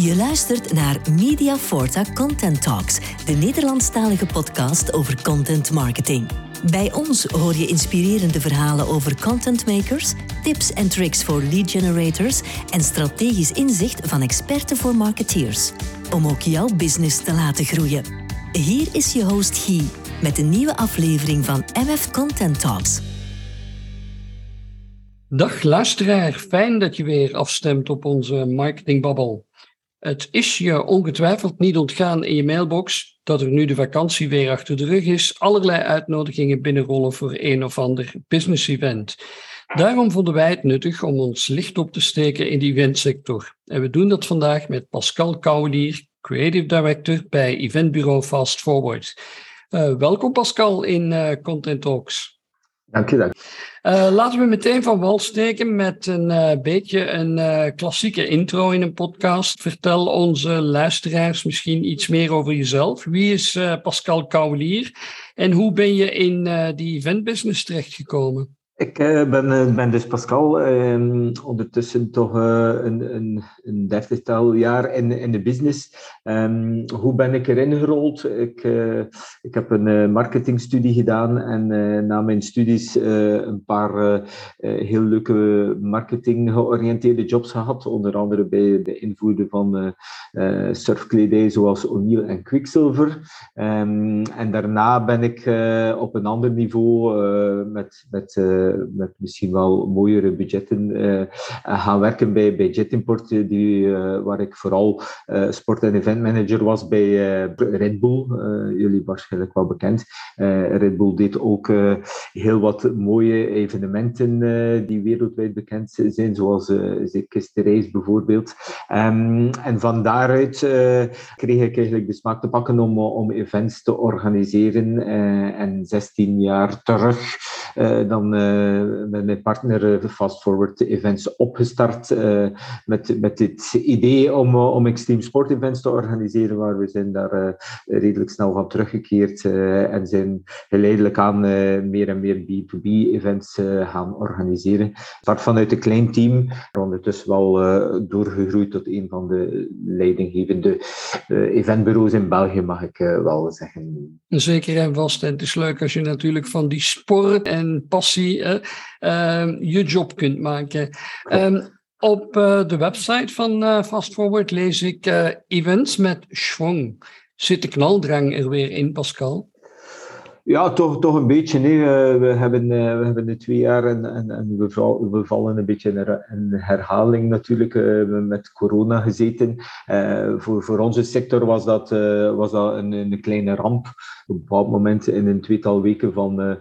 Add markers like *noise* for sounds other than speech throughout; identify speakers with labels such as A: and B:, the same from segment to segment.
A: Je luistert naar Media Forta Content Talks, de Nederlandstalige podcast over content marketing. Bij ons hoor je inspirerende verhalen over content makers, tips en tricks voor lead generators en strategisch inzicht van experten voor marketeers. Om ook jouw business te laten groeien. Hier is je host Guy met een nieuwe aflevering van MF Content Talks.
B: Dag luisteraar, fijn dat je weer afstemt op onze marketingbabbel. Het is je ongetwijfeld niet ontgaan in je mailbox dat er nu de vakantie weer achter de rug is, allerlei uitnodigingen binnenrollen voor een of ander business event. Daarom vonden wij het nuttig om ons licht op te steken in de eventsector. En we doen dat vandaag met Pascal Kouwelier, Creative Director bij eventbureau Fast Forward. Uh, welkom Pascal in uh, Content Talks.
C: Dank je, dank.
B: Uh, laten we meteen van wal steken met een uh, beetje een uh, klassieke intro in een podcast. Vertel onze luisteraars misschien iets meer over jezelf. Wie is Pascal Kouwelier en hoe ben je in die eventbusiness terechtgekomen?
C: Ik uh, ben, uh, ben dus Pascal, uh, ondertussen toch eh, een, een, een dertigtal jaar in, in de business. Um, hoe ben ik erin gerold? Ik, ik heb een marketingstudie gedaan en na mijn studies een paar heel leuke marketing georiënteerde jobs gehad. Onder andere bij de invoerder van surfkledij zoals O'Neill en Quicksilver. Um, en daarna ben ik op een ander niveau met... met met misschien wel mooiere budgetten uh, gaan werken bij, bij Jetimport, die, uh, waar ik vooral sport- en eventmanager was bij Red Bull. jullie waarschijnlijk wel bekend. Red Bull deed ook heel wat mooie evenementen die wereldwijd bekend zijn, zoals de Race bijvoorbeeld. Um, en van daaruit kreeg ik eigenlijk de smaak te pakken om, om events te organiseren. en 16 jaar terug dan met mijn partner eh, Fast Forward Events opgestart met, met dit idee om, om extreme sport events te organiseren, waar we zijn daar redelijk snel van teruggekeerd en zijn geleidelijk aan meer en meer B2B events gaan organiseren. Start vanuit een klein team, ondertussen wel doorgegroeid tot een van de leidinggevende eventbureaus in België, mag ik wel zeggen.
B: Zeker en vast. En het is leuk als je natuurlijk van die sport en passie uh, je job kunt maken. Um, op uh, de website van uh, Fast Forward lees ik uh, events met schwung. Zit de knaldrang er weer in, Pascal?
C: Ja, toch, toch een beetje. Nee. We, hebben, we hebben de twee jaar en, en, we, we vallen een beetje in herhaling natuurlijk met corona gezeten. voor, voor onze sector was dat, was dat een, een kleine ramp op een bepaald moment in een tweetal weken van,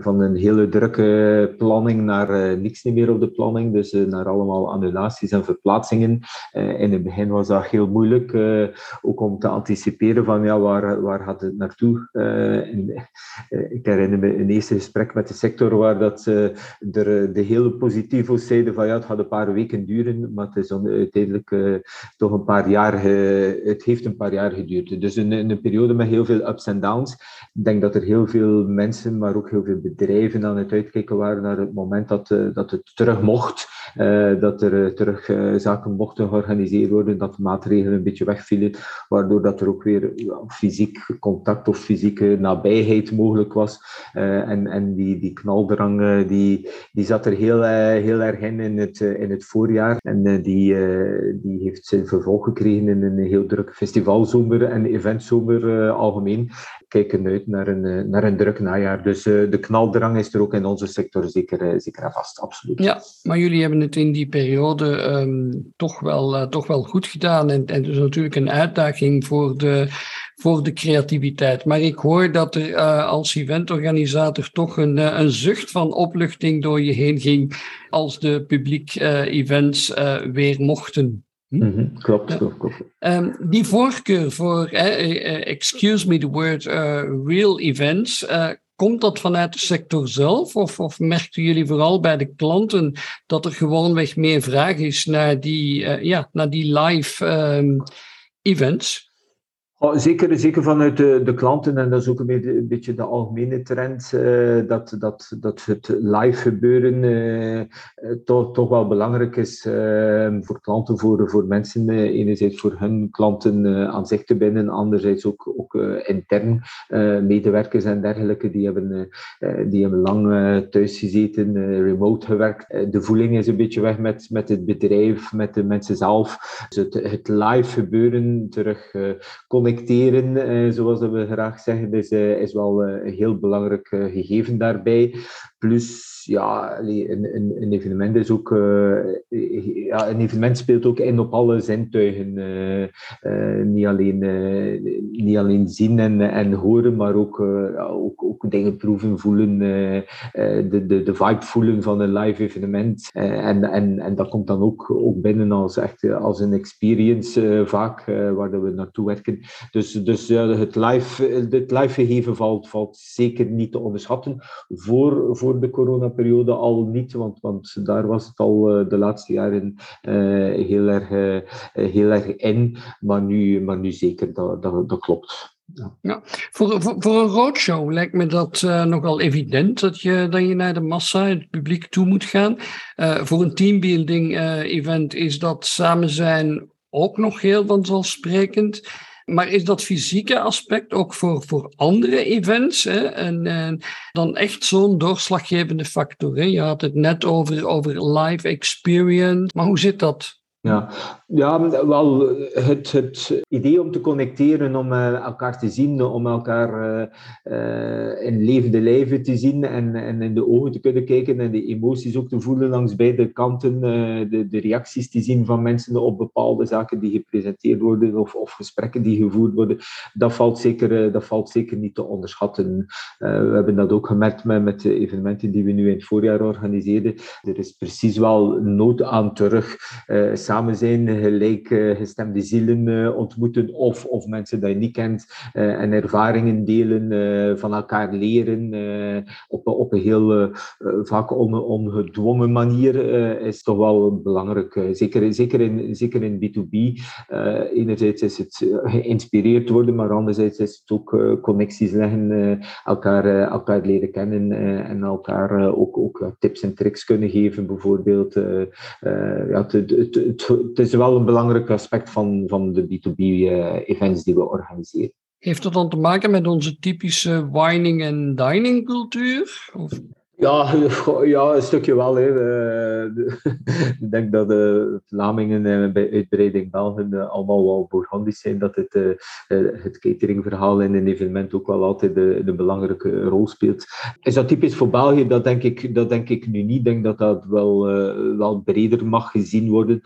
C: van een hele drukke planning naar niks meer op de planning. Dus naar allemaal annulaties en verplaatsingen. in het begin was dat heel moeilijk, ook om te anticiperen van ja, waar, waar gaat het naartoe. En, ik herinner me een eerste gesprek met de sector waar dat, er de hele positivo's zeiden van ja, het gaat een paar weken duren, maar het is uiteindelijk toch een paar jaar, het heeft een paar jaar geduurd. Dus een, een periode met heel veel ups en downs ik denk dat er heel veel mensen, maar ook heel veel bedrijven aan het uitkijken waren naar het moment dat, uh, dat het terug mocht. Uh, dat er uh, terug zaken mochten georganiseerd worden, dat de maatregelen een beetje wegvielen, waardoor dat er ook weer fysiek contact of fysieke nabijheid mogelijk was. en en die, die knaldrang die, die zat er heel, heel erg in in het, in het voorjaar. En die, die heeft zijn vervolg gekregen in een heel drukke festivalzomer en eventzomer algemeen kijken uit naar een, eh, naar een druk najaar. Dus de knaldrang is er ook in onze sector zeker, zeker vast, absoluut.
B: Ja, maar jullie hebben het in die periode um, toch, wel, toch wel goed gedaan. En, en dus natuurlijk een uitdaging voor de, voor de creativiteit. Maar ik hoor dat er als eventorganisator toch een, een zucht van opluchting door je heen ging als de publiek events weer mochten.
C: Mm -hmm. Klopt, klopt, klopt.
B: Um, die voorkeur voor, excuse me the word, real events, komt dat vanuit de sector zelf? Of, of merken jullie vooral bij de klanten dat er gewoonweg meer vraag is naar die, ja, naar die live um, events?
C: Oh, zeker, zeker vanuit de, de, klanten, en dat is ook een beetje, de algemene trend, uh, dat, dat, dat het live gebeuren uh, toch, toch wel belangrijk is voor klanten, voor, voor mensen, enerzijds voor hun klanten aan zich te binden, anderzijds ook, ook intern medewerkers en dergelijke, die hebben, die hebben lang thuis gezeten, remote gewerkt. de voeling is een beetje weg met, met het bedrijf, met de mensen zelf. Dus het, het live gebeuren, terug connecteren, eh, zoals we graag zeggen, is, eh, is wel eh, een heel belangrijk gegeven daarbij. Plus, ja, een, een, een evenement is ook, ja, een evenement speelt ook in op alle zintuigen. niet, alleen, niet alleen zien en, en horen, maar ook, ook, ook dingen proeven, voelen, de, de, de vibe voelen van een live evenement. en, en, en dat komt dan ook, ook binnen als, echt, als een experience vaak, waar we naartoe werken. Dus, dus het, live, het live gegeven valt, valt zeker niet te onderschatten. Voor, voor de coronaperiode al niet, want, want daar was het al eh, de laatste jaren uh, heel, erg, uh, heel erg in. Maar nu, maar nu zeker, dat, dat, dat klopt.
B: Ja. Voor, voor, voor, een roadshow lijkt me dat nogal evident dat je, dat je naar de massa, het publiek toe moet gaan. Voor een teambuilding event is dat samen zijn ook nog heel vanzelfsprekend. Maar is dat fysieke aspect ook voor, voor andere events hè? En, dan echt zo'n doorslaggevende factor? Je had het net over, over live experience, maar hoe zit dat?
C: Ja, ja wel, het, het idee om te connecteren, om uh, elkaar te zien, om elkaar uh, uh, in levende lijven te zien en, en in de ogen te kunnen kijken en de emoties ook te voelen langs beide kanten, de, de reacties te zien van mensen op bepaalde zaken die gepresenteerd worden of, of gesprekken die gevoerd worden, dat valt zeker, dat valt zeker niet te onderschatten. we hebben dat ook gemerkt met, met de evenementen die we nu in het voorjaar organiseerden. Er is precies wel nood aan terug samen zijn, gelijkgestemde zielen eh, ontmoeten of, of mensen die je niet kent eh, en ervaringen delen, eh, van elkaar leren op, op een heel vaak on, ongedwongen manier is toch wel belangrijk. zeker, zeker, in, zeker in B2B. enerzijds is het geïnspireerd worden, maar anderzijds is het ook connecties leggen, elkaar, elkaar leren kennen en elkaar ook, ook tips en tricks kunnen geven, bijvoorbeeld. ja, het, het, het, is wel een belangrijk aspect van, van de B2B-events eh, die we organiseren.
B: Heeft dat dan te maken met onze typische wining en dining cultuur?
C: Ja, *laughs* ja, een stukje wel. Hè. *laughs* ik denk dat de Vlamingen en bij uitbreiding Belgen eh, allemaal wel bourgondisch zijn, dat het, het cateringverhaal in een evenement ook wel altijd de, belangrijke rol speelt. Is dat typisch voor België? Dat denk ik, dat denk ik nu niet. Ik denk dat dat wel, wel breder mag gezien worden.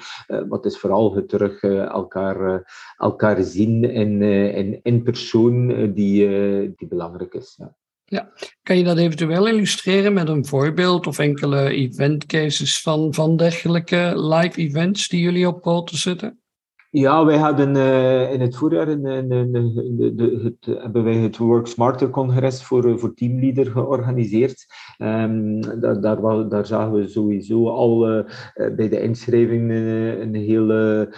C: maar is vooral het terug elkaar, elkaar zien in, in, in persoon die, die belangrijk is. Ja.
B: Ja, kan je dat eventueel illustreren met een voorbeeld of enkele event cases van, van dergelijke live events die jullie op poten zetten?
C: Ja, wij hadden uh, in het voorjaar een, de, het, hebben wij het Work Smarter congres voor, eh, voor teamleader georganiseerd. Um, daar, daar, daar, zagen we sowieso al uh, bij de inschrijving een hele,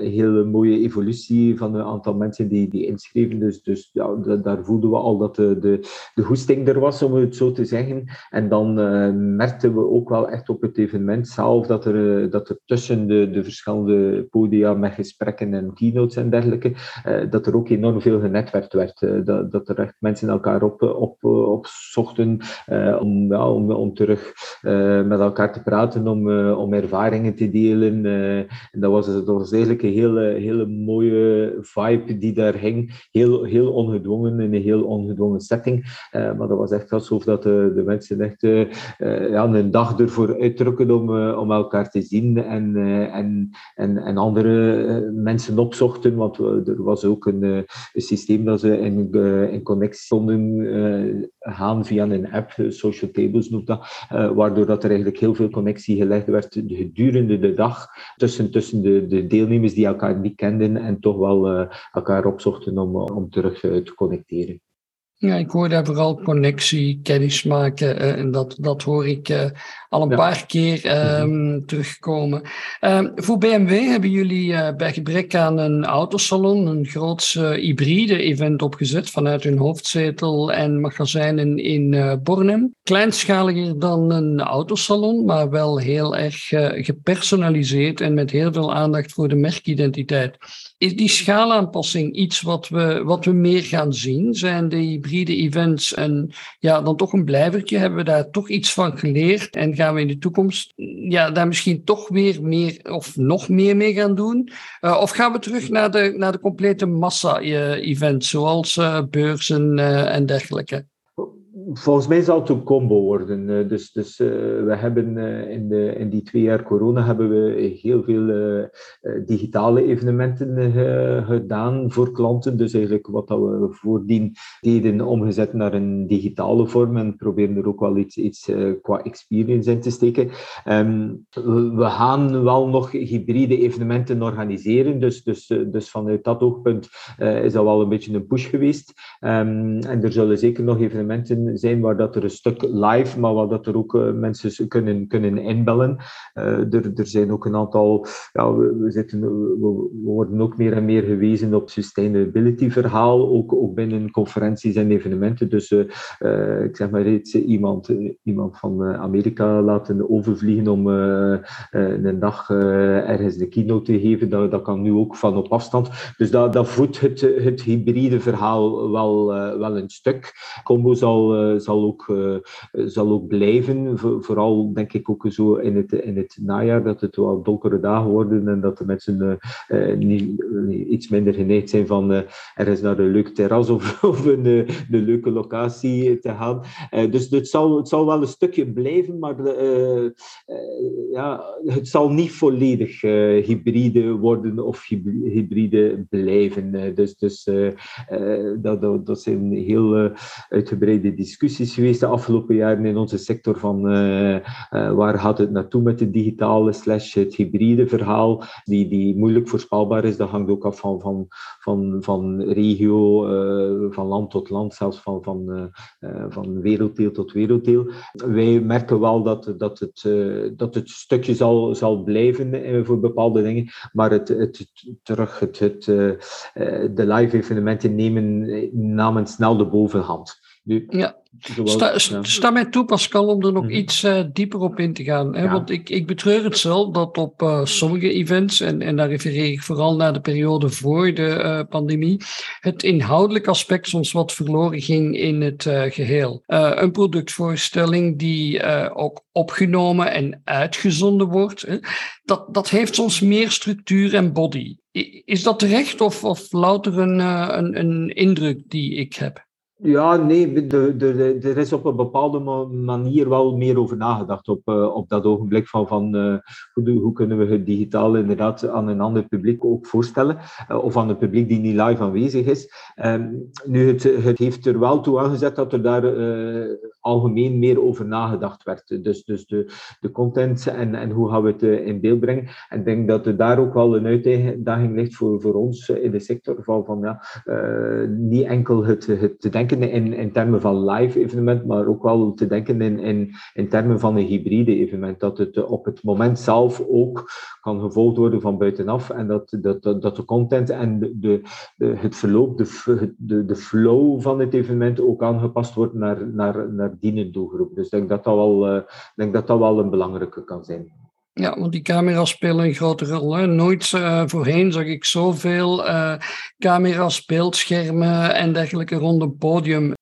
C: hele mooie evolutie van een aantal mensen die, die inschreven. Dus, dus ja, daar voelden we al dat de, de, de hoesting er was, om het zo te zeggen. En dan merkten we ook wel echt op het evenement zelf dat er, dat er tussen de, de verschillende podia met gesprekken en keynotes en dergelijke, uh, dat er ook enorm veel genetwerkt werd. Uh, dat, dat er echt mensen elkaar op, op, opzochten om, ja, om, om terug met elkaar te praten, om, om ervaringen te delen. en dat was, dat was eigenlijk een hele, hele mooie vibe die daar hing. Heel, heel ongedwongen, in een heel ongedwongen setting. maar dat was echt alsof dat de, de mensen echt ja, een dag ervoor uitdrukken om, om elkaar te zien en, en, en, en andere mensen opzochten, want er was ook een, eh, een systeem dat ze in, uh, in connectie konden gaan via een app, Social Tables noemt dat, waardoor dat er eigenlijk heel veel connectie gelegd werd gedurende de dag tussen, tussen de, de deelnemers die elkaar niet kenden en toch wel elkaar opzochten om, om terug te connecteren.
B: Ja, ik hoor daar vooral connectie, kennis maken. Uh, en dat, dat hoor ik uh, al een ja. paar keer um, mm-hmm. terugkomen. Um, voor BMW hebben jullie uh, bij gebrek aan een autosalon een groots hybride event opgezet vanuit hun hoofdzetel en magazijnen in Bornem. Kleinschaliger dan een autosalon, maar wel heel erg gepersonaliseerd en met heel veel aandacht voor de merkidentiteit. Is die schaalaanpassing iets wat we, wat we meer gaan zien? Zijn de hybride events en ja, dan toch een blijvertje? Hebben we daar toch iets van geleerd? En gaan we in de toekomst ja, daar misschien toch weer meer of nog meer mee gaan doen? Uh, of gaan we terug naar de, naar de complete massa-events, zoals uh, beurzen en dergelijke?
C: Volgens mij zal het een combo worden. Eh, dus dus uh, we hebben uh, in, de, in die twee jaar corona hebben we heel veel digitale evenementen gedaan voor klanten. Dus eigenlijk wat dat we voordien deden omgezet naar een digitale vorm en proberen er ook wel iets, iets qua experience in te steken. Um, we, gaan wel nog hybride evenementen organiseren. Dus, dus, dus vanuit dat oogpunt is dat wel een beetje een push geweest. Um, en er zullen zeker nog evenementen zijn waar dat er een stuk live, maar waar dat er ook uh, mensen kunnen, kunnen inbellen. Uh, er, er zijn ook een aantal, ja, we, we, zitten, we, worden ook meer en meer gewezen op sustainability verhaal, ook, ook binnen conferenties en evenementen. Dus uh, ik zeg maar iets, iemand, iemand van Amerika laten overvliegen om een dag ergens de keynote te geven, dat, dat kan nu ook van op afstand. Dus dat, dat voedt het, het hybride verhaal wel, wel een stuk. Combo zal eh, zal, ook, eh, zal ook blijven. Vooral denk ik ook zo in het, in het najaar dat het wel donkere dagen worden en dat de mensen eh, niet, iets minder geneigd zijn van ergens naar een leuk terras *laughs* of, een, leuke locatie te gaan. dus het zal, het zal wel een stukje blijven, maar ja, het zal niet volledig hybride worden of hybride blijven. dus dus dat, dat, dat zijn heel uitgebreide discussies geweest de afgelopen jaren in onze sector van uh, uh, waar gaat het naartoe met het digitale slash het hybride verhaal, die, die moeilijk voorspelbaar is. Dat hangt ook af van, van, van, van regio, uh, van land tot land, zelfs van, van, van werelddeel tot werelddeel. Wij merken wel dat, dat, het, dat het stukje zal, zal blijven voor bepaalde dingen, maar het, het, terug het, het, de live evenementen nemen, namen snel de bovenhand.
B: Nu, ja. sta, ja. sta mij toe, Pascal, om er nog mhm. iets uh, dieper op in te gaan. Hè? Want ik, ik betreur het zelf dat op uh, sommige events, en, en daar refereer ik vooral naar de periode voor de uh, pandemie, het inhoudelijk aspect soms wat verloren ging in het geheel. een productvoorstelling die ook opgenomen en uitgezonden wordt, hè? Dat, dat heeft soms meer structuur en body. Is dat terecht of, of louter een, een, een indruk die ik heb?
C: Ja, nee, er is op een bepaalde manier wel meer over nagedacht op, uh, op dat ogenblik van, van uh, hoe, hoe, kunnen we het digitaal inderdaad aan een ander publiek ook voorstellen, uh, of aan een publiek die niet live aanwezig is. Um, nu, het, het heeft er wel toe aangezet dat er daar algemeen meer over nagedacht werd. Dus, dus de, de content en, en hoe gaan we het in beeld brengen. En ik denk dat er daar ook wel een uitdaging ligt voor, voor ons in de sector, van, van ja, niet enkel het, het te denken in, in termen van live evenement, maar ook wel te denken in, in, in termen van een hybride evenement. Dat het op het moment zelf ook kan gevolgd worden van buitenaf en dat, dat, dat, de content en de, de, het verloop, de, de, de flow van het evenement ook aangepast wordt naar, naar, naar die doelgroep. Dus ik denk dat dat wel, uh, denk dat dat wel een belangrijke kan zijn.
B: Ja, want die camera's spelen een grote rol. Hè? Nooit uh, voorheen zag ik zoveel uh, camera's, beeldschermen en dergelijke rond een podium.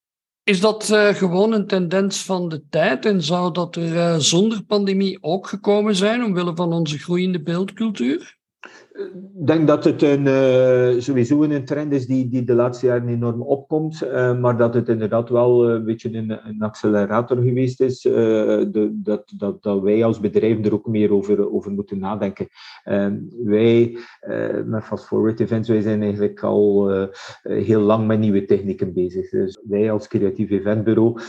B: Is dat uh, gewoon een tendens van de tijd en zou dat er zonder pandemie ook gekomen zijn omwille van onze groeiende beeldcultuur?
C: Ik denk dat het een, uh, sowieso een trend is die, die de laatste jaren enorm opkomt, uh, maar dat het inderdaad wel een beetje een, een accelerator geweest is, de, dat, dat, dat wij als bedrijf er ook meer over, over moeten nadenken. wij, met Fast Forward Events, wij zijn eigenlijk al heel lang met nieuwe technieken bezig. Dus wij als creatief eventbureau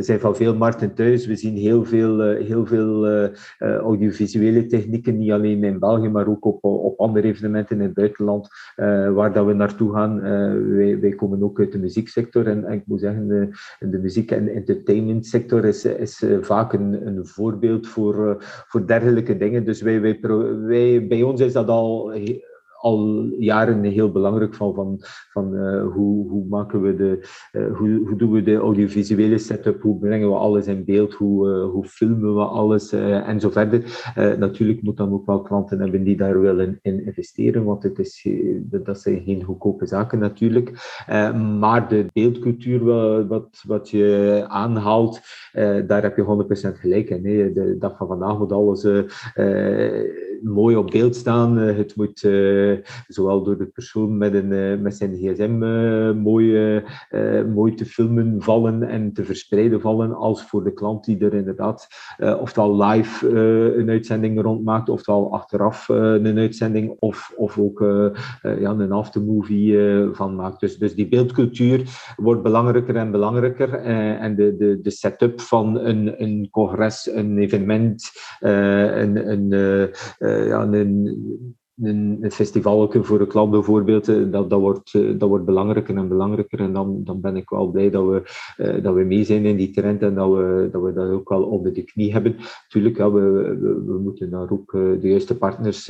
C: zijn van veel markten thuis. We zien heel veel, heel veel audiovisuele technieken, niet alleen in België, maar ook op op andere evenementen in het buitenland waar dat we naartoe gaan. wij, wij komen ook uit de muzieksector en, en ik moet zeggen, de, de muziek- en entertainmentsector is, is vaak een, een voorbeeld voor, voor dergelijke dingen. Dus wij, wij, bij ons is dat al al jaren heel belangrijk van, van, van uh, hoe, hoe, maken we de, uh, hoe, hoe doen we de audiovisuele setup, hoe brengen we alles in beeld, hoe, uh, hoe filmen we alles en zo verder. natuurlijk moet dan ook wel klanten hebben die daar willen in investeren, want het is, dat zijn geen goedkope zaken natuurlijk. maar de beeldcultuur wat, wat je aanhaalt, daar heb je 100% gelijk. Nee, de dag van vandaag moet alles mooi op beeld staan. het moet zowel door de persoon met, een, eh, met zijn gsm eh, mooi, eh, mooi te filmen vallen en te verspreiden vallen, als voor de klant die er inderdaad ofwel live een uitzending rondmaakt, ofwel achteraf een uitzending, of, of ook ja, een aftermovie van maakt. Dus, dus die beeldcultuur wordt belangrijker en belangrijker. en de, de, de setup van een, een congres, een evenement, een, een, ja, een een, een festival voor een klant bijvoorbeeld, eh, dat, dat, wordt, eh, dat wordt belangrijker en belangrijker. En dan, dan ben ik wel blij dat we, dat we mee zijn in die trend en dat we dat, we dat ook wel onder de knie hebben. Tuurlijk, ja, we, we, moeten daar ook de juiste partners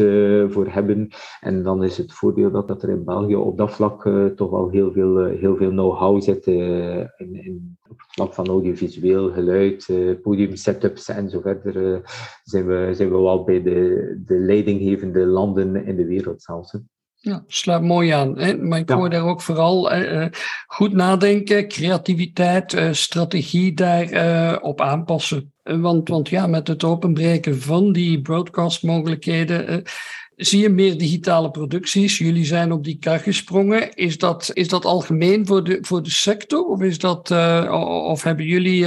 C: voor hebben. En dan is het voordeel dat, dat er in België op dat vlak toch wel heel veel, heel veel know-how zit in, in, op het vlak van audiovisueel, geluid, podium setups en zo verder. zijn, we, zijn we wel bij de, de leidinggevende landen in de wereld zelfs.
B: Ja, sluit mooi aan. Hè? Maar ik hoor daar ook vooral uh, goed nadenken, creativiteit, uh, strategie daarop op aanpassen. Want, want ja, met het openbreken van die broadcastmogelijkheden zie je meer digitale producties. Jullie zijn op die kar gesprongen. Is dat, is dat algemeen voor de, voor de sector? Of, is dat, of hebben jullie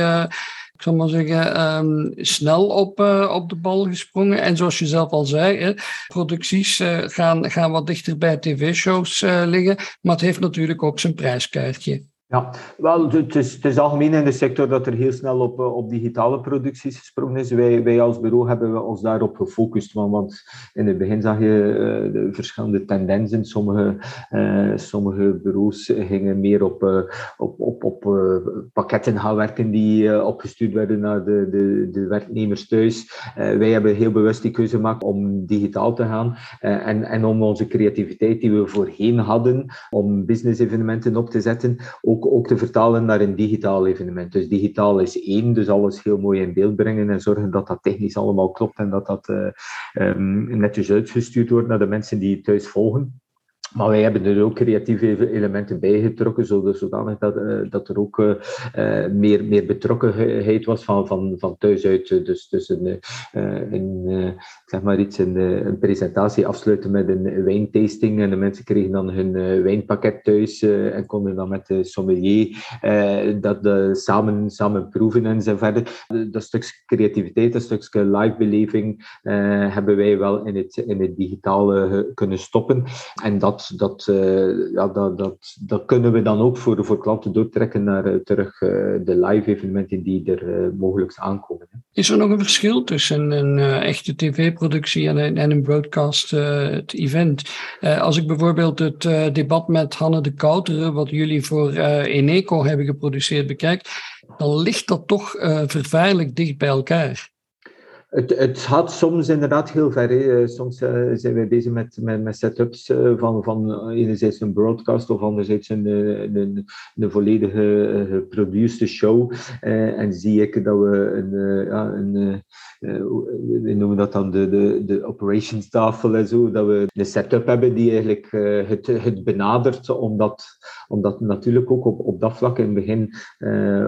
B: ik zal maar zeggen, um, snel op, uh, op de bal gesprongen. En zoals je zelf al zei, hè, producties gaan, gaan wat dichter bij tv-shows liggen. Maar het heeft natuurlijk ook zijn prijskaartje.
C: Ja, wel, het is, het is algemeen in de sector dat er heel snel op, op digitale producties gesprongen is. Wij, wij als bureau hebben we ons daarop gefocust. Want, want in het begin zag je uh, de verschillende tendensen. Sommige, uh, sommige bureaus gingen meer op, op, op, op pakketten gaan werken die opgestuurd werden naar de, de, de werknemers thuis. wij hebben heel bewust die keuze gemaakt om digitaal te gaan. en, en om onze creativiteit die we voorheen hadden, om business evenementen op te zetten, ook te vertalen naar een digitaal evenement. Dus digitaal is één, dus alles heel mooi in beeld brengen en zorgen dat dat technisch allemaal klopt en dat dat uh, um, netjes uitgestuurd wordt naar de mensen die thuis volgen. Maar wij hebben er ook creatieve elementen bijgetrokken, zodanig dat, uh, dat er ook uh, meer, meer betrokkenheid was van, van, van thuis uit. Dus, dus een, een, zeg maar iets, een, presentatie afsluiten met een wijntasting. En de mensen kregen dan hun wijnpakket thuis en konden dan met de sommelier dat samen, samen proeven en zo verder. Dat stukje creativiteit, dat stukje live-beleving hebben wij wel in het, in het digitale kunnen stoppen. En dat dat, uh, ja, dat, dat, kunnen we dan ook voor, voor klanten doortrekken naar uh, terug uh, de live evenementen die er mogelijk aankomen. Hè.
B: Is er nog een verschil tussen een echte tv-productie en een, en een broadcast het event? als ik bijvoorbeeld het debat met Hanne de Kouteren, wat jullie voor Eneco hebben geproduceerd, bekijk, dan ligt dat toch vervaarlijk dicht bij elkaar.
C: Het, het gaat soms inderdaad heel ver. Hè. Soms uh, zijn wij bezig met, met, setups uh, van, van enerzijds een broadcast of anderzijds een, een, volledige geproduceerde show. En zie ik dat we een, ja, een we noemen dat dan de, de, de operationstafel en zo, dat we een setup hebben die eigenlijk het, het benadert, omdat, omdat natuurlijk ook op, op dat vlak in het begin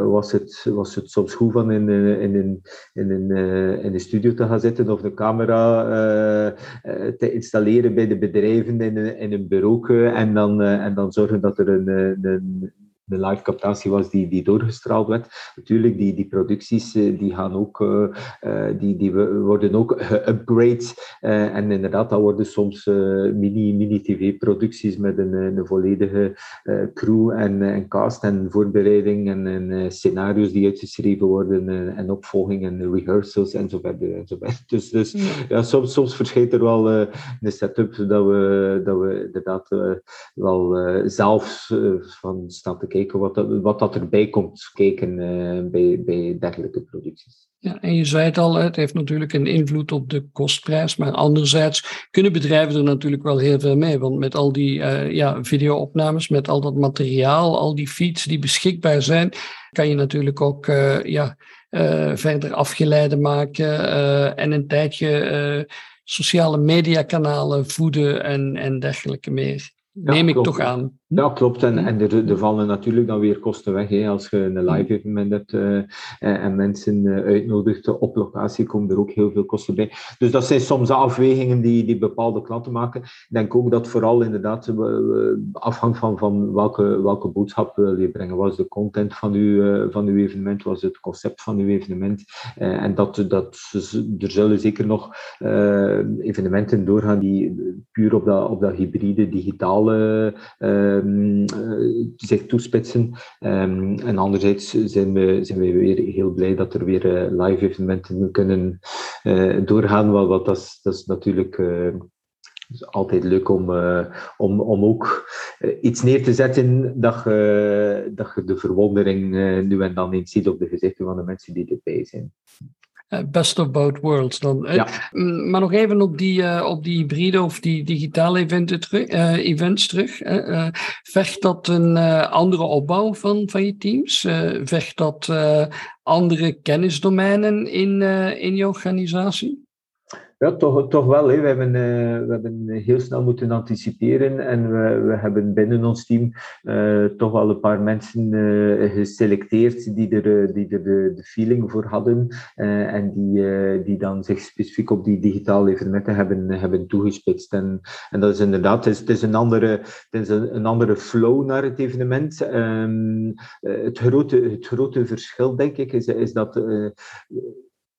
C: was, het, was het soms goed van in, in, in, in, studio te gaan zitten of de camera uh, te installeren bij de bedrijven in, in een bureau en dan, en dan zorgen dat er een, een, de live captatie was die, die doorgestraald werd. Natuurlijk, die, die producties die gaan ook, die, die worden ook geupgrade. en inderdaad, dat worden soms mini, mini tv-producties met een, een volledige crew en, en cast en voorbereiding en, en scenario's die uitgeschreven worden en opvolging en rehearsals en zo verder. En zo verder. Dus, dus ja. soms, soms verschijnt er wel uh, een setup dat we, dat we inderdaad uh, wel uh, zelf van staan te kijken wat, dat, wat dat erbij komt kijken bij, bij dergelijke producties.
B: Ja, en je zei het al, het heeft natuurlijk een invloed op de kostprijs, maar anderzijds kunnen bedrijven er natuurlijk wel heel veel mee, want met al die uh, ja, videoopnames, met al dat materiaal, al die feeds die beschikbaar zijn, kan je natuurlijk ook uh, ja, verder afgeleiden maken en een tijdje sociale mediakanalen voeden en, en dergelijke meer. Neem ik toch aan.
C: Ja, klopt. En, en er, er vallen natuurlijk dan weer kosten weg. Hè. Als je een live evenement hebt uh, en mensen uh, uitnodigt op locatie, komen er ook heel veel kosten bij. Dus dat zijn soms afwegingen die, die bepaalde klanten maken. Ik denk ook dat vooral inderdaad afhangt van, van welke, welke boodschap wil je brengen. Wat is de content van uw, van uw evenement? Wat is het concept van uw evenement? en dat, dat, er zullen zeker nog evenementen doorgaan die puur op dat, op dat hybride, digitale Eh, zich toespitsen. Ehm, en anderzijds zijn we, zijn we weer heel blij dat er weer eh, live evenementen kunnen eh, doorgaan. Wat dat, is, dat is natuurlijk is altijd leuk om, om, om ook iets neer te zetten dat je, dat je de verwondering nu en dan eens ziet op de gezichten van de mensen die erbij zijn.
B: Eh, best of both worlds dan. Eh, mm, maar nog even op die, uh, op die hybride of die digitale eventen terug, uh, events terug. vecht dat een andere opbouw van, van je teams? vecht dat andere kennisdomeinen in, in je organisatie?
C: Ja, toch, toch wel. We, hebben, uh, we hebben heel snel moeten anticiperen en we, we hebben binnen ons team uh, toch wel een paar mensen uh, geselecteerd die er, die de, de feeling voor hadden en die, die dan zich specifiek op die digitale evenementen hebben, hebben toegespitst. En, en dat is inderdaad, het is, is, een, andere, het is een, een andere flow naar het evenement. Um, het, grote, het grote verschil, denk ik, is, is dat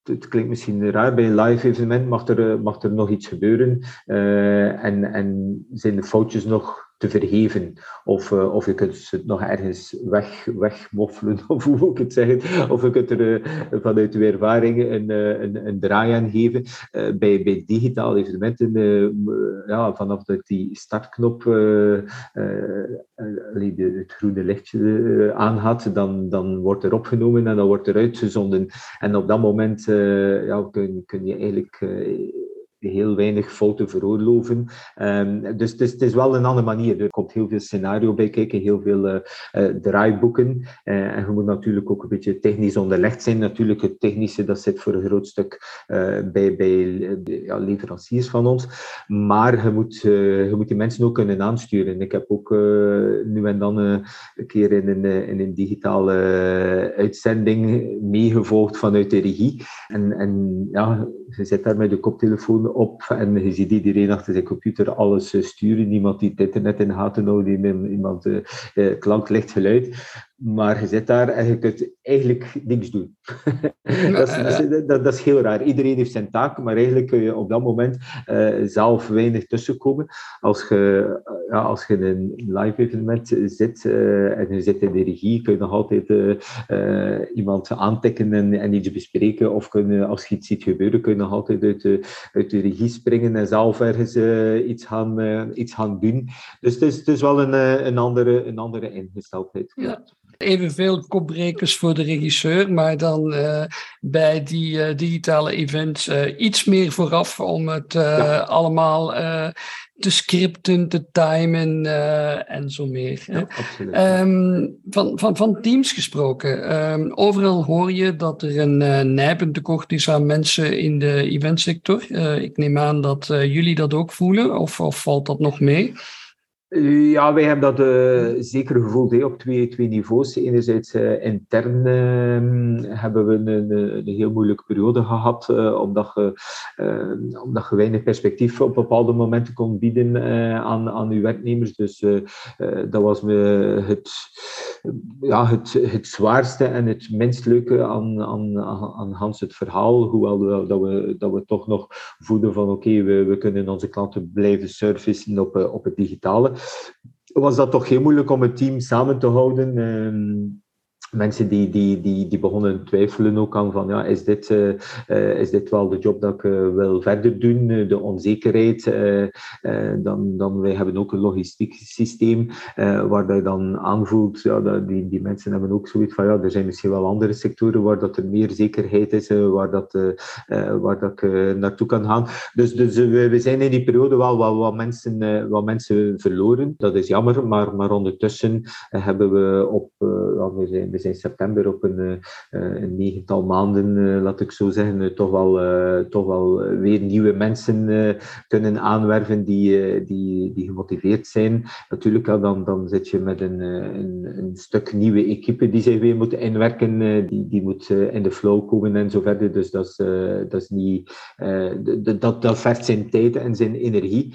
C: het klinkt misschien raar, bij een live evenement mag er, eh, mag er nog iets gebeuren. Uh, en, en zijn de foutjes nog te vergeven. Of, uh, of je kunt het nog ergens weg, wegmoffelen, *laughs* of hoe moet ik het zeggen. Of je kunt er uh, vanuit uw ervaring een, uh, een, een draai aan geven. bij, bij digitale evenementen, ja, vanaf dat die startknop het groene lichtje aangaat, dan, dan wordt er opgenomen en dan wordt er uitgezonden. En op dat moment ja, kun je eigenlijk heel weinig fouten veroorloven. Um, dus het is, het is, wel een andere manier. Er komt heel veel scenario bij kijken, heel veel uh, draaiboeken. Uh, en je moet natuurlijk ook een beetje technisch onderlegd zijn. Natuurlijk, het technische dat zit voor een groot stuk bij, bij ja, leveranciers van ons. Maar je moet, je moet die mensen ook kunnen aansturen. Ik heb ook nu en dan een keer in een, in een digitale uitzending meegevolgd vanuit de regie. En, en ja, je zit daar met je koptelefoon op en je ziet iedereen achter zijn computer alles sturen. Niemand die het internet in de gaten houdt, iemand uh, klank, licht, geluid. Maar je zit daar en je kunt eigenlijk niks doen. *laughs* dat, is, dat, dat, is, heel raar. Iedereen heeft zijn taak, maar eigenlijk kun je op dat moment uh, zelf weinig tussenkomen. Als je, uh, ja, als je in een live evenement zit uh, en je zit in de regie, kun je nog altijd iemand aantikken en, en, iets bespreken. Of kun je, als je iets ziet gebeuren, kun je nog altijd uit de, uit de regie springen en zelf ergens iets, gaan, iets gaan doen. Dus het is, het is wel een, een, andere, een andere ingesteldheid. Ja
B: evenveel kopbrekers voor de regisseur, maar dan uh, bij die uh, digitale events uh, iets meer vooraf om het ja. allemaal te scripten, te timen en zo meer. Ja, um, van, van, van teams gesproken, um, overal hoor je dat er een nijpend tekort is aan mensen in de eventsector. ik neem aan dat jullie dat ook voelen, of, of valt dat nog mee?
C: Ja, wij hebben dat uh, zeker gevoeld op twee, twee niveaus. Enerzijds uh, intern uh, hebben we een, een, heel moeilijke periode gehad, eh, omdat, je, omdat je weinig perspectief op bepaalde momenten kon bieden aan, aan uw werknemers. Dus dat was me het ja, het, het zwaarste en het minst leuke aan, aan, aan Hans het verhaal. Hoewel dat we, dat we toch nog voeden van oké, we, we kunnen onze klanten blijven servicen op, op het digitale. Was dat toch heel moeilijk om het team samen te houden? Ehm, mensen die, die, die, die begonnen twijfelen ook aan van ja, is dit, uh, uh, is dit wel de job dat ik uh, wil verder doen? de onzekerheid. dan, dan wij hebben ook een logistiek systeem waar je dan aanvoelt, ja, dat die, die mensen hebben ook zoiets van ja, er zijn misschien wel andere sectoren waar dat er meer zekerheid is, waar, dat, waar dat ik naartoe kan gaan. Dus, dus we, we zijn in die periode wel wat, wat, mensen, wat mensen verloren. Dat is jammer, maar, maar ondertussen hebben we op, we zijn, in september op een, eh, eh, een negental maanden, eh, laat ik zo zeggen, toch wel, toch wel weer nieuwe mensen kunnen aanwerven die, die, die gemotiveerd zijn. Natuurlijk, dan, dan zit je met een, een, een stuk nieuwe equipe die zich weer moet inwerken, die, die moet in de flow komen en zo verder. Dus dat is, dat is dat, dat vergt zijn tijd en zijn energie.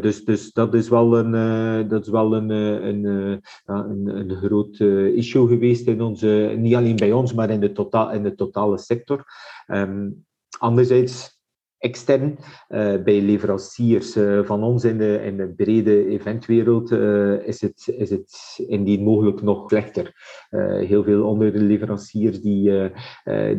C: dus, dus dat is wel een, dat is wel een, een, een, een groot issue geweest in onze, niet alleen bij ons, maar in de, totaal, in de totale sector. Um, anderzijds, extern uh, bij leveranciers uh, van ons in de, in de brede eventwereld uh, is, het, is het indien mogelijk nog slechter. heel veel andere leveranciers die,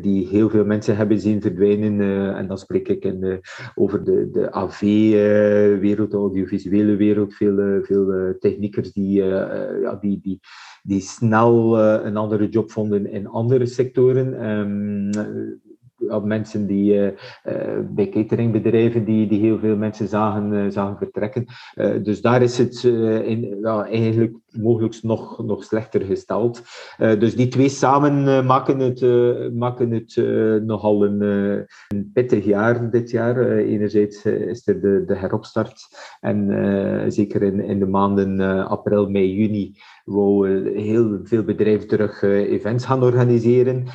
C: die heel veel mensen hebben zien verdwijnen. en dan spreek ik in over de, de AV-wereld, de audiovisuele wereld. Veel, veel techniekers die, ja, die, die, die snel een andere job vonden in andere sectoren. Um, mensen die uh, bij cateringbedrijven die, die heel veel mensen zagen, zagen vertrekken. dus daar is het in, eigenlijk mogelijk nog, nog slechter gesteld. dus die twee samen maken het, maken het nogal een, een pittig jaar dit jaar. enerzijds is er de, de heropstart en zeker in, in de maanden april, mei, juni wou heel veel bedrijven terug events gaan organiseren.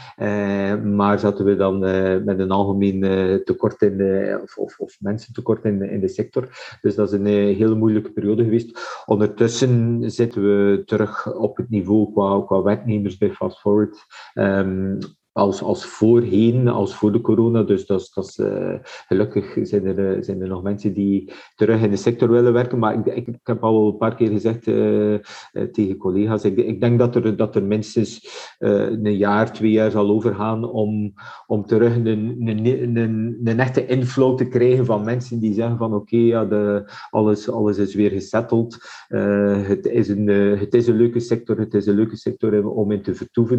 C: maar zaten we dan eh, met een algemeen eh, tekort in de, of, of, of mensen tekort in in de sector. Dus dat is een eh, hele moeilijke periode geweest. Ondertussen zitten we terug op het niveau qua, qua werknemers bij Fast Forward. Um, als, als voorheen, als voor de corona. Dus dat dat is, uh, gelukkig zijn er, zijn er nog mensen die terug in de sector willen werken. Maar ik, ik, heb al een paar keer gezegd uh, tegen collega's, ik, ik, denk dat er, dat er minstens een jaar, twee jaar zal overgaan om, om terug een, een, een, echte inflow te krijgen van mensen die zeggen van oké, ja, alles, alles is weer gesetteld. het, is een, het is een leuke sector, het is een leuke sector om in te vertoeven,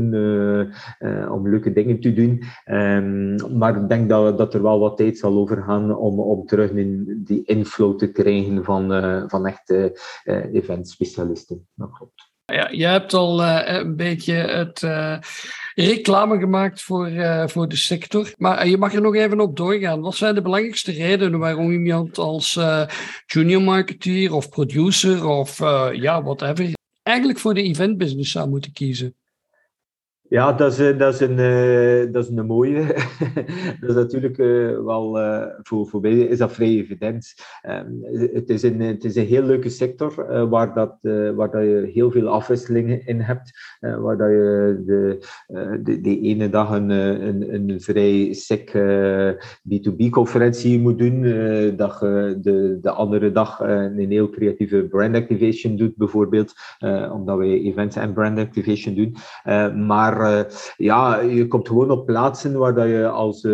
C: om leuke dingen te doen. Um, maar ik denk dat, dat er wel wat tijd zal overgaan om, om terug in die inflow te krijgen van, uh, van echte uh, eventspecialisten. Dat klopt.
B: Ja, je hebt al uh, een beetje het reclame gemaakt voor, voor de sector. Maar je mag er nog even op doorgaan. Wat zijn de belangrijkste redenen waarom iemand als junior marketeer of producer of ja, whatever eigenlijk voor de eventbusiness zou moeten kiezen?
C: Ja, dat is, eh, dat is, een, dat is een mooie. *laughs* dat is natuurlijk uh, wel, uh, voor, voor is dat vrij evident. Um, het, is een, het is een heel leuke sector waar, dat, waar dat je heel veel afwisselingen in hebt. waar dat je de, de, de ene dag een, een, een vrij sick B2B-conferentie moet doen. dat je de, de andere dag een heel creatieve brand activation doet, bijvoorbeeld. omdat wij events en brand activation doen. maar maar uh, ja, je komt gewoon op plaatsen waar dat je als uh,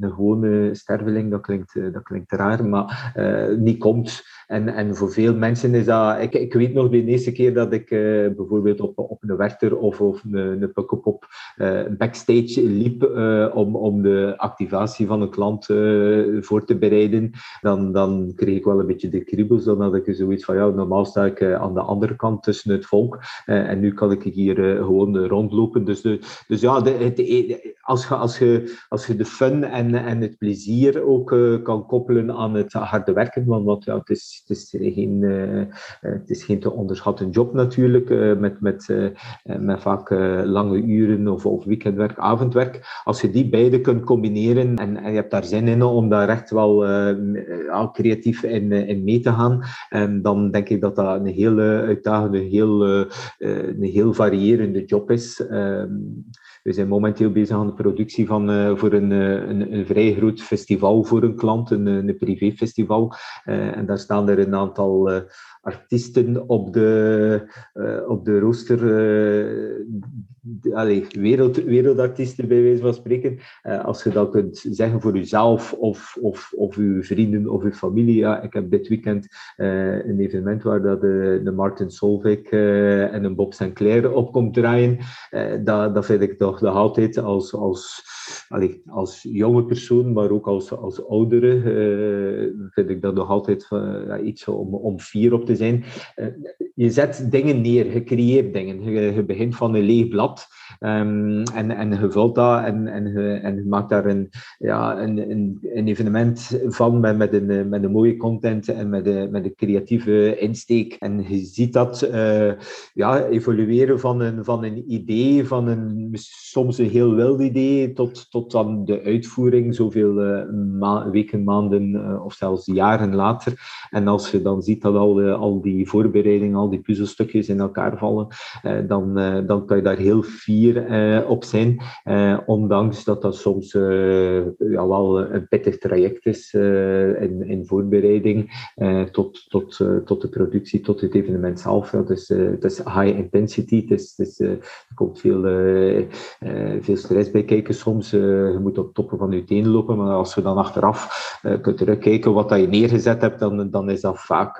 C: een gewone sterveling, dat klinkt, uh, dat klinkt raar, maar niet komt. En, en voor veel mensen is dat... Ik, ik weet nog de eerste keer dat ik bijvoorbeeld op, op een Werchter of, of een, een Pukkelpop backstage liep om, om de activatie van een klant voor te bereiden, dan, dan kreeg ik wel een beetje de kriebels. Dan had ik zoiets van, ja, normaal sta ik aan de andere kant tussen het volk en nu kan ik hier gewoon rondlopen dus, dus ja, de, het, als je, als je, als je de fun en, en het plezier ook uh, kan koppelen aan het harde werken, want, ja, het, is, het, is geen, uh, het is geen te onderschatten job natuurlijk, uh, met, met, met vaak lange uren of, weekendwerk, avondwerk. Als je die beide kunt combineren en, en je hebt daar zin in om daar echt wel al creatief in, in mee te gaan, en dan denk ik dat dat een hele uitdagende, heel, een heel variërende job is. Ehm, we zijn momenteel bezig aan de productie van, uh, voor een, een, een, vrij groot festival voor een klant, een, een privéfestival. En daar staan er een aantal artiesten op de, op de rooster, uh, allez, wereld, wereldartiesten bij wijze van spreken. Als je dat kunt zeggen voor jezelf of, of, of uw vrienden of uw familie. Ja, ik heb dit weekend een evenement waar dat de, de Martin Solveig en een Bob Sinclair op komt draaien. dat, dat vind ik toch nog altijd als, als, als jonge persoon, maar ook als, als oudere, vind ik dat nog altijd iets om, om fier op te zijn. Eh, je zet dingen neer, je creëert dingen. Je, begint van een leeg blad um, en, en je vult dat en, en, je, en je maakt daar een, ja, een, een, evenement van met, met, een, met een mooie content en met een, met een creatieve insteek. En je ziet dat ja, evolueren van een, van een idee, van een soms een heel wild idee, tot, tot dan de uitvoering, zoveel uh, weken, maanden uh, of zelfs jaren later. En als je dan ziet dat al, al die voorbereidingen, al die puzzelstukjes in elkaar vallen, dan, dan kan je daar heel fier op zijn. ondanks dat dat soms ja, wel een pittig traject is in, in voorbereiding tot, tot, tot de productie, tot het evenement zelf. Dus, het is high intensity, het is, er komt veel, veel stress bij kijken soms. je moet op toppen van je tenen lopen, maar als je dan achteraf kunt terugkijken wat dat je neergezet hebt, dan, dan is dat vaak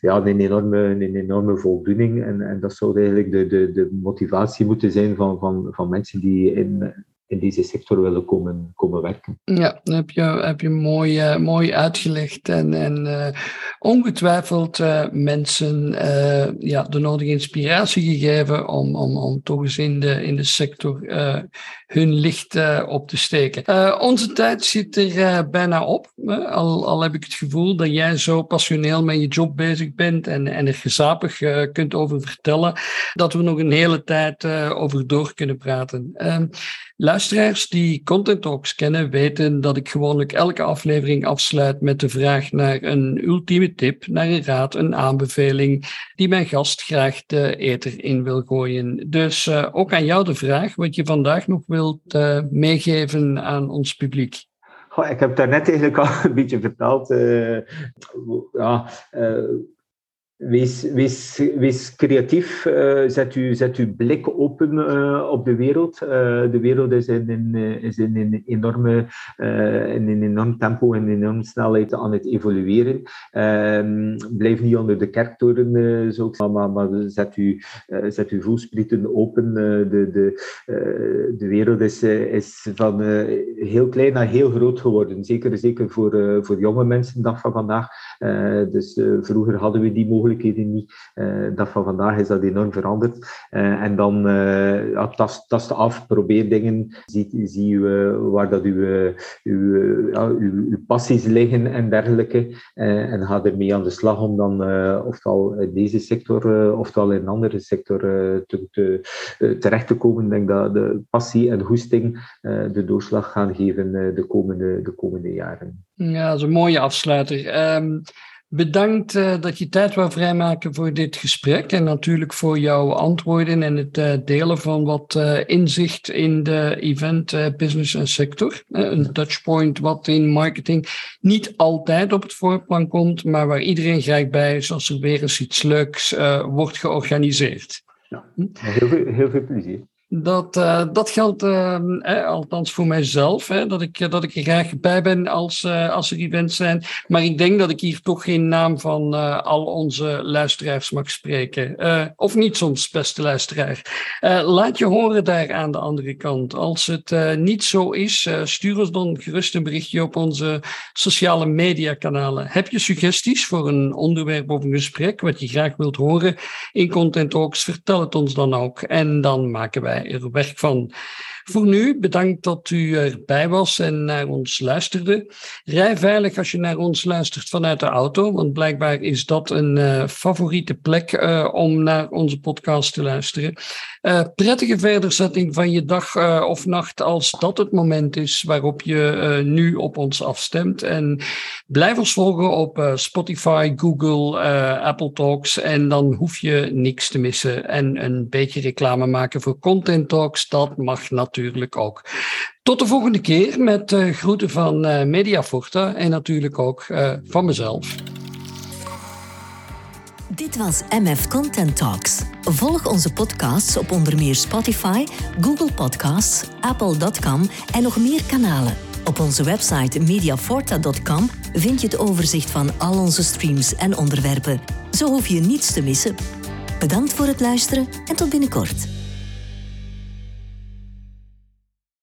C: ja, een, enorme, een enorme voldoening. En, en dat zou eigenlijk de, de, de motivatie moeten zijn van, van, van mensen die in, in deze sector willen komen, komen werken.
B: Ja, dat heb je, heb je mooi, uh, mooi uitgelegd. En, en uh, ongetwijfeld uh, mensen ja, de nodige inspiratie gegeven om, om, om toch eens in de, in de sector hun licht op te steken. onze tijd zit er bijna op. al, al heb ik het gevoel dat jij zo passioneel met je job bezig bent en, en er gezapig kunt over vertellen, dat we nog een hele tijd over door kunnen praten. Luisteraars die Content Talks kennen, weten dat ik gewoonlijk elke aflevering afsluit met de vraag naar een ultieme tip, naar een raad, een aanbeveling, die mijn gast graag de eter in wil gooien. Dus uh, ook aan jou de vraag wat je vandaag nog wilt uh, meegeven aan ons publiek.
C: Goh, ik heb daarnet eigenlijk al *laughs* een beetje verteld. Uh, ja, Wees, wees, creatief, uh, zet, u, zet uw blik open uh, op de wereld. Uh, de wereld is in, is in een enorme, in een enorm tempo en enorme snelheid aan het evolueren. Ehm, blijf niet onder de kerktoren, zo maar, maar zet, u, zet uw voelsprieten open. de, de, de wereld is, is van heel klein naar heel groot geworden. Zeker, zeker voor, voor jonge mensen, dag van vandaag. Dus vroeger hadden we die mogelijkheden niet. Uh, dat van vandaag is dat enorm veranderd. En dan ja, tast, tast af, probeer dingen, zie, zie waar dat uw, uw, uw, passies liggen en dergelijke. en ga ermee aan de slag om dan ofwel in deze sector ofwel in een andere sector te, te, terecht te komen. Ik denk dat de passie en goesting de doorslag gaan geven de, komende, de komende jaren.
B: Ja, dat is een mooie afsluiter. Um, Bedankt uh, dat je tijd wou vrijmaken voor dit gesprek en natuurlijk voor jouw antwoorden en het uh, delen van wat uh, inzicht in de event, business en sector. een touchpoint wat in marketing niet altijd op het voorplan komt, maar waar iedereen graag bij is als er weer eens iets leuks wordt georganiseerd.
C: Ja, heel veel plezier.
B: Dat, uh, dat geldt uh, eh, althans voor mijzelf, hè, dat, ik, dat ik er graag bij ben als, uh, als er events zijn. Maar ik denk dat ik hier toch geen naam van al onze luisteraars mag spreken. of niet soms, beste luisteraar. laat je horen daar aan de andere kant. Als het niet zo is, stuur ons dan gerust een berichtje op onze sociale mediakanalen. Heb je suggesties voor een onderwerp of een gesprek wat je graag wilt horen in Content Talks? Vertel het ons dan ook. En dan maken wij werk van. Voor nu, bedankt dat u erbij was en naar ons luisterde. Rij veilig als je naar ons luistert vanuit de auto, want blijkbaar is dat een uh, favoriete plek uh, om naar onze podcast te luisteren. Uh, prettige verderzetting van je dag of nacht als dat het moment is waarop je nu op ons afstemt. En blijf ons volgen op Spotify, Google, Apple Talks en dan hoef je niks te missen. En een beetje reclame maken voor Content Talks, dat mag natuurlijk ook. Tot de volgende keer met uh, groeten van uh, Mediaforta en natuurlijk ook uh, van mezelf.
A: Dit was MF Content Talks. Volg onze podcasts op onder meer Spotify, Google Podcasts, Apple.com en nog meer kanalen. Op onze website mediaforta.com vind je het overzicht van al onze streams en onderwerpen. Zo hoef je niets te missen. Bedankt voor het luisteren en tot binnenkort.